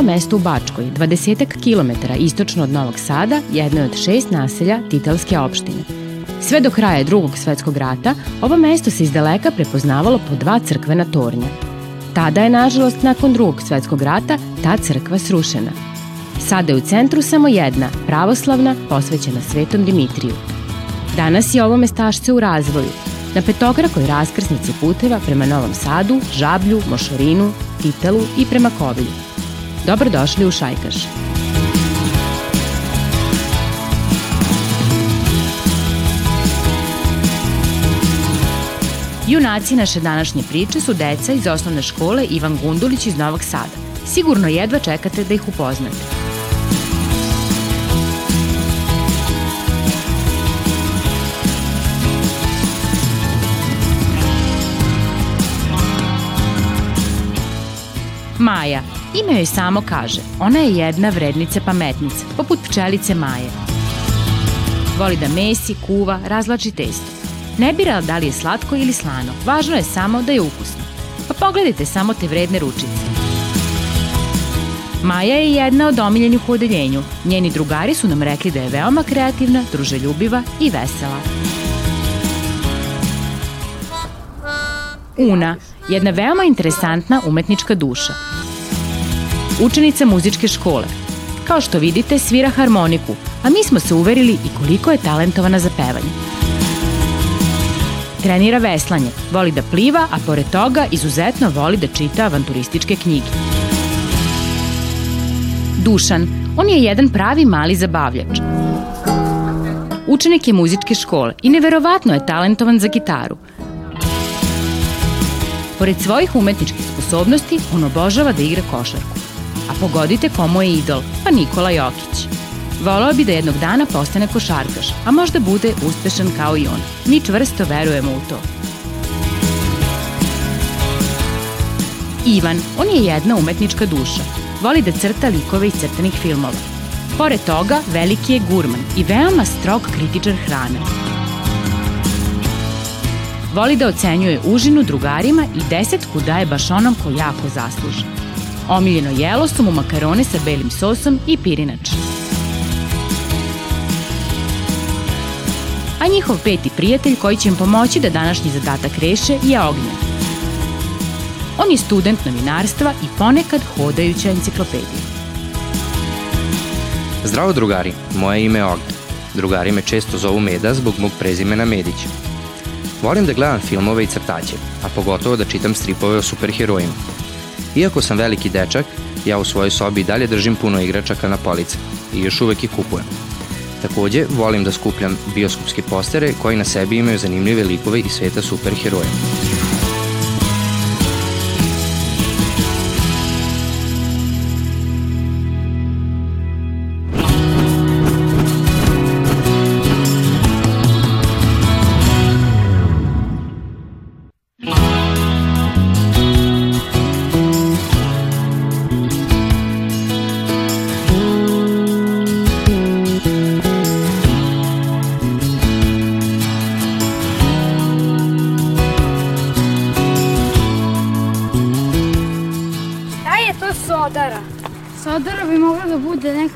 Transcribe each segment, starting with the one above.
Malo mesto u Bačkoj, 20 km istočno od Novog Sada, jedno je od šest naselja Titelske opštine. Sve do kraja drugog svetskog rata, ovo mesto se iz daleka prepoznavalo po dva crkvena tornja. Tada je, nažalost, nakon drugog svetskog rata, ta crkva srušena. Sada je u centru samo jedna, pravoslavna, posvećena svetom Dimitriju. Danas je ovo mestašce u razvoju, na petokrakoj raskrsnici puteva prema Novom Sadu, Žablju, Mošorinu, Titelu i prema Kovilju. Dobrodošli u Šajkaš. Junaci naše današnje priče su deca iz osnovne škole Ivan Gundulić iz Novog Sada. Sigurno jedva čekate da ih upoznate. Maja. Ime joj samo kaže. Ona je jedna vrednica pametnica, poput pčelice Maje. Voli da mesi, kuva, razlači testo. Ne bira da li je slatko ili slano, važno je samo da je ukusno. Pa pogledajte samo te vredne ručice. Maja je jedna od omiljenih u odeljenju. Njeni drugari su nam rekli da je veoma kreativna, druželjubiva i vesela. Una, jedna veoma interesantna umetnička duša. Učenica muzičke škole. Kao što vidite, svira harmoniku, a mi smo se uverili i koliko je talentovana za pevanje. Trenira veslanje, voli da pliva, a pored toga izuzetno voli da čita avanturističke knjige. Dušan, on je jedan pravi mali zabavljač. Učenik je muzičke škole i neverovatno je talentovan za gitaru – Pored svojih umetničkih sposobnosti, on obožava da igra košarku. A pogodite komu je idol, pa Nikola Jokić. Volao bi da jednog dana postane košarkaš, a možda bude uspešan kao i on. Mi čvrsto verujemo u to. Ivan, on je jedna umetnička duša. Voli da crta likove iz crtanih filmova. Pored toga, veliki je gurman i veoma strog kritičar hrane. Voli da ocenjuje užinu drugarima i desetku daje baš onom ko jako zasluži. Omiljeno jelo su mu makarone sa belim sosom i pirinač. A njihov peti prijatelj koji će im pomoći da današnji zadatak reše je Ognjen. On je student novinarstva i ponekad hodajuća enciklopedija. Zdravo drugari, moje ime je Ognjen. Drugari me često zovu Meda zbog mog prezimena Medić. Volim da gledam filmove i crtaće, a pogotovo da čitam stripove o superherojima. Iako sam veliki dečak, ja u svojoj sobi dalje držim puno igračaka na police i još uvek ih kupujem. Takođe, volim da skupljam bioskopske postere koji na sebi imaju zanimljive likove iz sveta superheroja.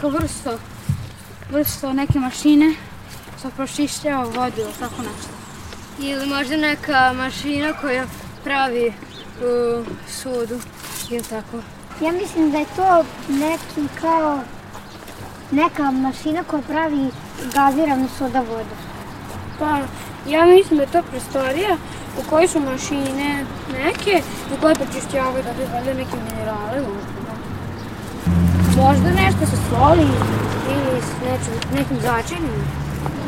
Neka vrsta, vrsta neke mašine sa pročišćava vodu ili tako nešto. Ili možda neka mašina koja pravi uh, sudu ili tako. Ja mislim da je to neki kao neka mašina koja pravi gaziranu soda vodu. Pa, ja mislim da je to prostorija u kojoj su mašine neke u koje pročišćavaju da bi valjda neke minerale možda. Možda nešto sa soli ili s nečim, nekim začinima.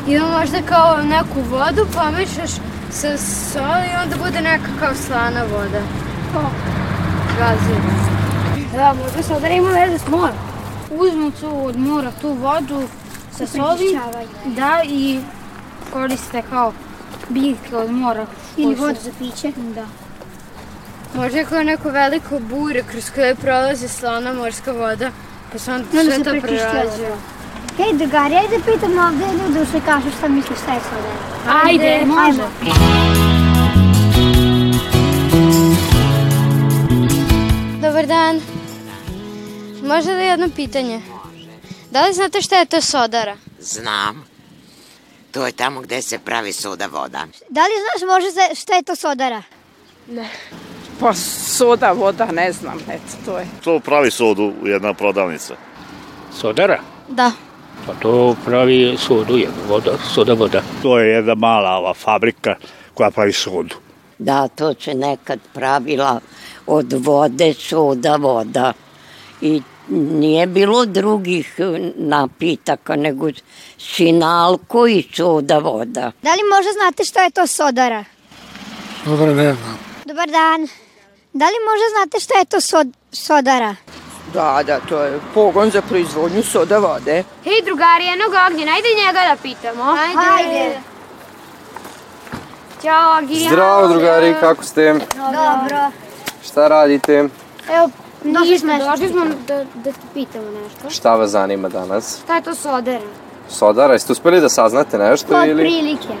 Ili možda kao neku vodu pomešaš sa soli i onda bude neka kao slana voda. To. Gazira. Da, možda sada ima veze s mora. Uzmu tu od mora tu vodu sa soli. Da, i koriste kao biljke od mora. Ili vodu za piće. Da. Možda je kao neko veliko bure kroz koje prolazi slana morska voda. Pa sam sve to prerađuje. Hej, drugari, ajde pitam ovde ljude u kažu šta misliš šta je sada. Ajde, može. Dobar dan. Može li jedno pitanje? Da li znate šta je to sodara? Znam. To je tamo gde se pravi soda voda. Da li znaš može šta je to sodara? Pa soda, voda, ne znam, eto, to je. To pravi sodu jedna prodavnica. Sodara? Da. Pa to pravi sodu, je voda, soda voda. To je jedna mala ova fabrika koja pravi sodu. Da, to se nekad pravila od vode soda voda. I nije bilo drugih napitaka, nego sinalko i soda voda. Da li možda znate šta je to sodara? Dobro, ne znam. Dobar dan. Da li možda znate šta je to sod, sodara? Da, da, to je pogon za proizvodnju soda vode. Hej, drugari, jednog ognjena, ajde njega da pitamo. Ajde. Ajde. Ćao, Ognjen. Zdravo, drugari, kako ste? Dobro. Šta radite? Evo, došli smo, došli smo da, da te pitamo nešto. Šta vas zanima danas? Šta je to sodara? Sodara, jeste uspeli da saznate nešto Od ili? prilike.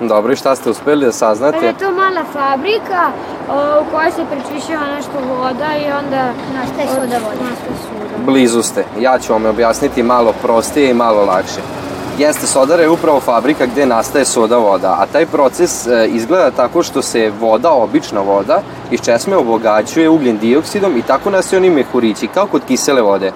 Dobro, i šta ste uspeli da saznate? Pa je to mala fabrika o, u kojoj se prečišćava nešto voda i onda... Nastaje soda voda. Nastaje. Blizu ste. Ja ću vam objasniti malo prostije i malo lakše. Jeste, sodara je upravo fabrika gde nastaje soda voda, a taj proces e, izgleda tako što se voda, obična voda, iz česme obogaćuje ugljen dioksidom i tako nastaju oni mehurići, kao kod kisele vode.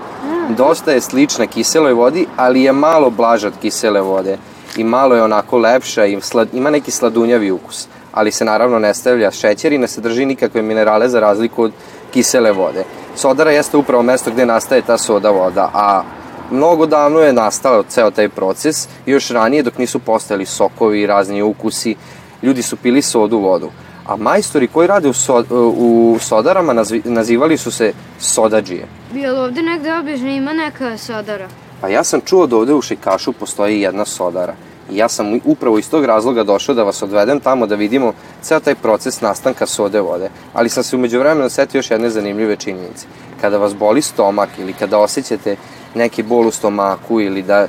Dosta je slična kiseloj vodi, ali je malo blaža od kisele vode i malo je onako lepša i slad, ima neki sladunjavi ukus, ali se naravno ne stavlja šećer i ne sadrži nikakve minerale za razliku od kisele vode. Sodara jeste upravo mesto gde nastaje ta soda voda, a mnogo davno je nastao ceo taj proces, još ranije dok nisu postojali sokovi i razni ukusi, ljudi su pili sodu vodu. A majstori koji rade u, so, u sodarama nazivali su se sodađije. Bi li ovde negde obično ima neka sodara? Pa ja sam čuo da ovde u Šikašu postoji jedna sodara. I ja sam upravo iz tog razloga došao da vas odvedem tamo da vidimo ceo taj proces nastanka sode vode. Ali sam se umeđu vremena setio još jedne zanimljive činjenice. Kada vas boli stomak ili kada osjećate neki bol u stomaku ili da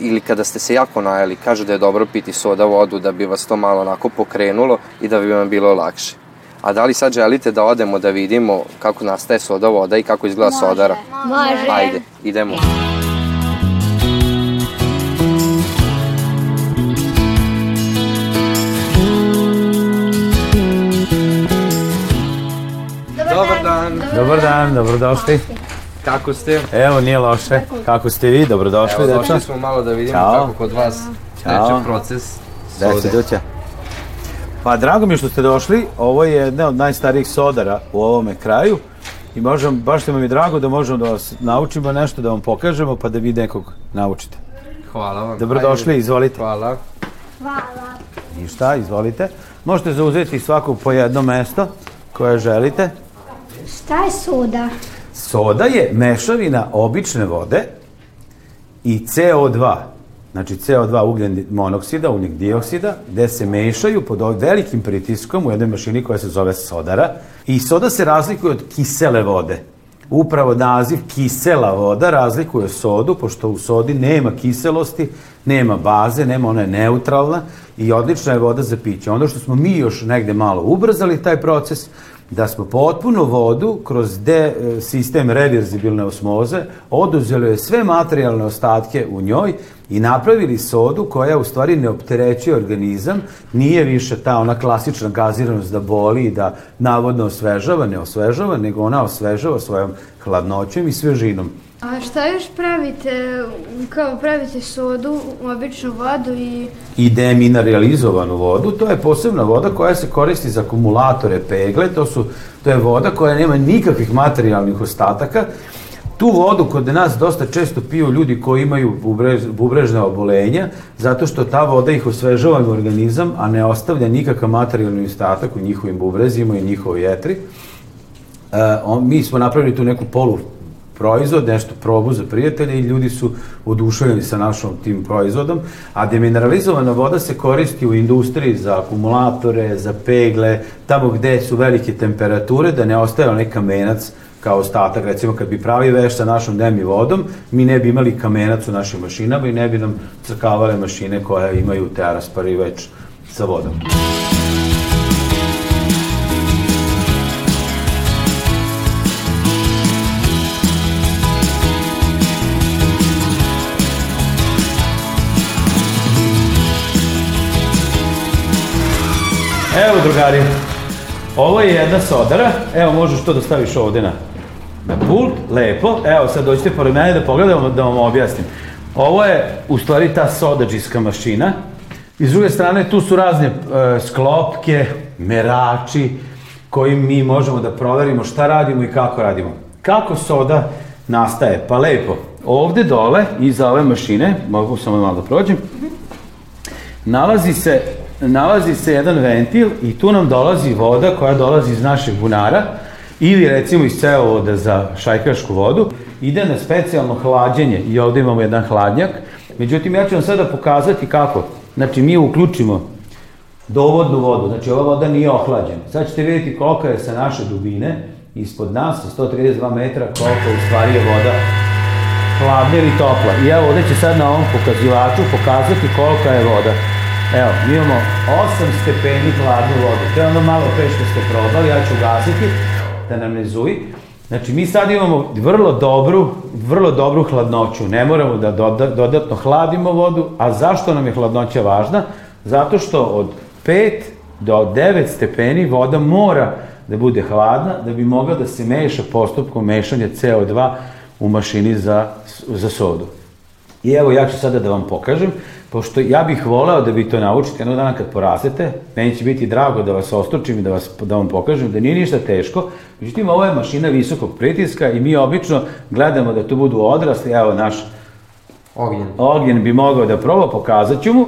ili kada ste se jako najeli, kažu da je dobro piti soda vodu da bi vas to malo onako pokrenulo i da bi vam bilo lakše. A da li sad želite da odemo da vidimo kako nastaje soda voda i kako izgleda Može. sodara? Može. Ajde, idemo. Dobar Dobar dan, dobrodošli. Kako ste? Evo, nije loše. Kako ste vi? Dobrodošli, Evo, deca. došli smo malo da vidimo Ćao. kako kod vas Ćao. teče proces sode. se duća? Pa drago mi je što ste došli. Ovo je jedna od najstarijih sodara u ovome kraju. I možemo, baš ste mi drago da možemo da vas naučimo nešto, da vam pokažemo, pa da vi nekog naučite. Hvala vam. Dobrodošli, Ajde. izvolite. Hvala. Hvala. I šta, izvolite. Možete zauzeti svako po jedno mesto koje želite. Šta je soda? Soda je mešavina obične vode i CO2, znači CO2 ugljen monoksida, ugljen dioksida, gde se mešaju pod velikim pritiskom u jednoj mašini koja se zove sodara. I soda se razlikuje od kisele vode. Upravo naziv kisela voda razlikuje sodu, pošto u sodi nema kiselosti, nema baze, nema, ona je neutralna i odlična je voda za piće. Ono što smo mi još negde malo ubrzali taj proces, da smo potpuno vodu kroz de, e, sistem reverzibilne osmoze oduzeli sve materijalne ostatke u njoj i napravili sodu koja u stvari ne opterećuje organizam, nije više ta ona klasična gaziranost da boli i da navodno osvežava, ne osvežava, nego ona osvežava svojom hladnoćom i svežinom. A šta još pravite? Kao pravite sodu, običnu vodu i... i demineralizovanu vodu, to je posebna voda koja se koristi za akumulatore pegle, to, su, to je voda koja nema nikakvih materijalnih ostataka. Tu vodu kod nas dosta često piju ljudi koji imaju bubrež, bubrežne obolenja, zato što ta voda ih osvežava u organizam, a ne ostavlja nikakav materijalni ostatak u njihovim bubrezima i njihovoj jetri. E, on, mi smo napravili tu neku polu proizvod, nešto probu za prijatelje i ljudi su oduševljeni sa našom tim proizvodom, a demineralizovana voda se koristi u industriji za akumulatore, za pegle, tamo gde su velike temperature, da ne ostaje onaj kamenac kao ostatak, recimo kad bi pravi veš sa našom demi vodom, mi ne bi imali kamenac u našim mašinama i ne bi nam crkavale mašine koje imaju te rasparivač sa vodom. Evo drugari, ovo je jedna sodara, evo možeš to da staviš ovde na, na pult, lepo, evo sad dođite pored mene da pogledamo da vam objasnim. Ovo je u stvari ta sodađiska mašina, i s druge strane tu su razne e, sklopke, merači, kojim mi možemo da proverimo šta radimo i kako radimo. Kako soda nastaje? Pa lepo, ovde dole, iza ove mašine, mogu samo malo da prođem, nalazi se, nalazi se jedan ventil i tu nam dolazi voda koja dolazi iz našeg bunara ili recimo iz cevovoda za šajkašku vodu, ide na specijalno hlađenje i ovde imamo jedan hladnjak. Međutim, ja ću vam sada pokazati kako. Znači, mi uključimo dovodnu vodu, znači ova voda nije ohlađena. Sad ćete vidjeti kolika je sa naše dubine, ispod nas, sa 132 metra, koliko u stvari je voda hladna ili topla. I evo, ovde će sad na ovom pokazivaču pokazati kolika je voda. Evo, mi imamo 8 stepeni hladnu vodu. To je ono malo pre što ste probali, ja ću ugasiti da nam ne zuji. Znači, mi sad imamo vrlo dobru, vrlo dobru hladnoću. Ne moramo da dodatno hladimo vodu. A zašto nam je hladnoća važna? Zato što od 5 do 9 stepeni voda mora da bude hladna, da bi mogla da se meša postupkom mešanja CO2 u mašini za, za sodu. I evo ja ću sada da vam pokažem, pošto ja bih voleo da vi to naučite jednog dana kad porastete, meni će biti drago da vas ostručim i da, vas, da vam pokažem da nije ništa teško, međutim ovo je mašina visokog pritiska i mi obično gledamo da tu budu odrasli, evo naš Ognjen. Ognjen bi mogao da proba, pokazat ću mu.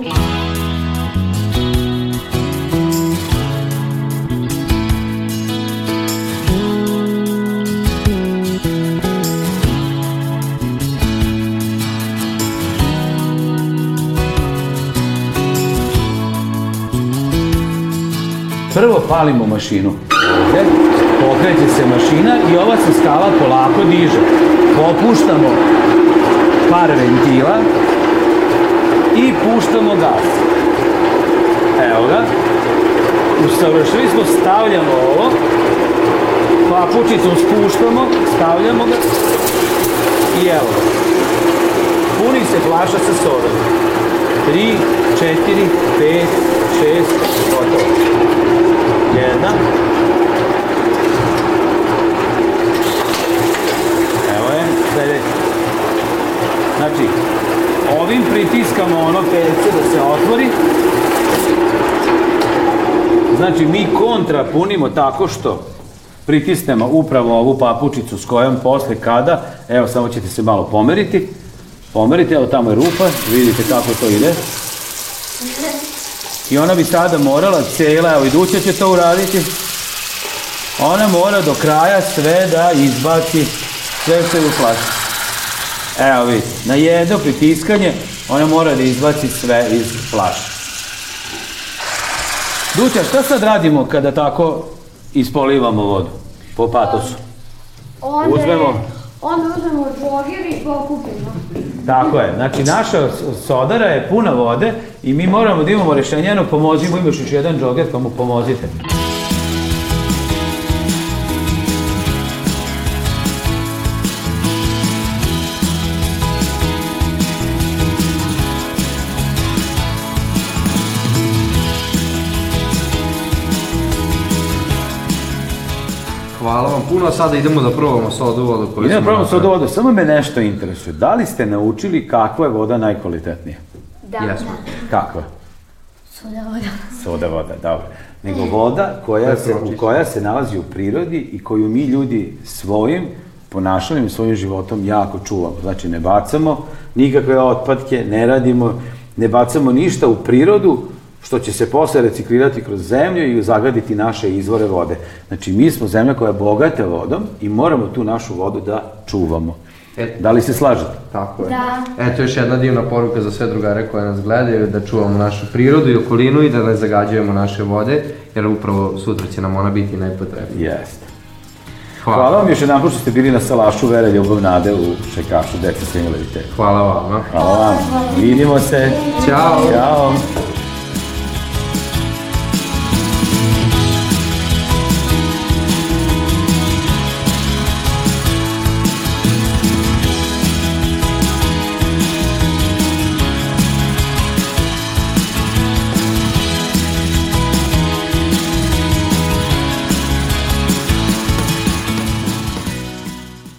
Prvo palimo mašinu. Pokreće se mašina i ova se skala polako diže. Popuštamo par ventila i puštamo gas. Evo ga. Usavršili smo, stavljamo ovo, papučicom spuštamo, stavljamo ga i evo ga. Puni se flaša sa sodom. 3, 4, 5, 6, gotovo. Jedna. Evo je, sledeći. Znači, ovim pritiskamo ono pelce da se otvori. Znači, mi kontra punimo tako što pritisnemo upravo ovu papučicu s kojom posle kada, evo samo ćete se malo pomeriti, pomerite, evo tamo je rupa, vidite kako to ide. I ona bi sada morala cela, evo iduća će to uraditi, ona mora do kraja sve da izbaci sve što je u flaši. Evo vidite, na jedno pritiskanje ona mora da izbaci sve iz flaše. Duća, šta sad radimo kada tako ispolivamo vodu po patosu? Onda, Uzmemo. Onda uzmemo džoger i pokupimo. Tako je, znači naša sodara je puna vode i mi moramo da imamo rešenje, jedno pomozimo, imaš još jedan džoger pa mu pomozite. Hvala vam puno, a sada idemo da probamo sodu vodu koju Idemo da probamo sodu vodu, samo me nešto interesuje. Da li ste naučili kakva je voda najkvalitetnija? Da, Jesmo. Kakva? Soda voda. Soda voda, dobro. Nego voda koja se, u koja se nalazi u prirodi i koju mi ljudi svojim ponašanjem i svojim životom jako čuvamo. Znači ne bacamo nikakve otpadke, ne radimo, ne bacamo ništa u prirodu što će se posle reciklirati kroz zemlju i zagaditi naše izvore vode. Znači mi smo zemlja koja je bogata vodom i moramo tu našu vodu da čuvamo. E, Da li se slažete? Tako je. Da. Eto još jedna divna poruka za sve drugare koje nas gledaju, da čuvamo našu prirodu i okolinu i da ne zagađujemo naše vode, jer upravo sutra će nam ona biti najpotrebnija. Jeste. Hvala. Hvala vam još jedan što ste bili na salašu Vere Ljubav Nade u Šekašu, deca sa invaliditetom. Hvala vama. Hvala vam. Vidimo se. Ćao. Ćao.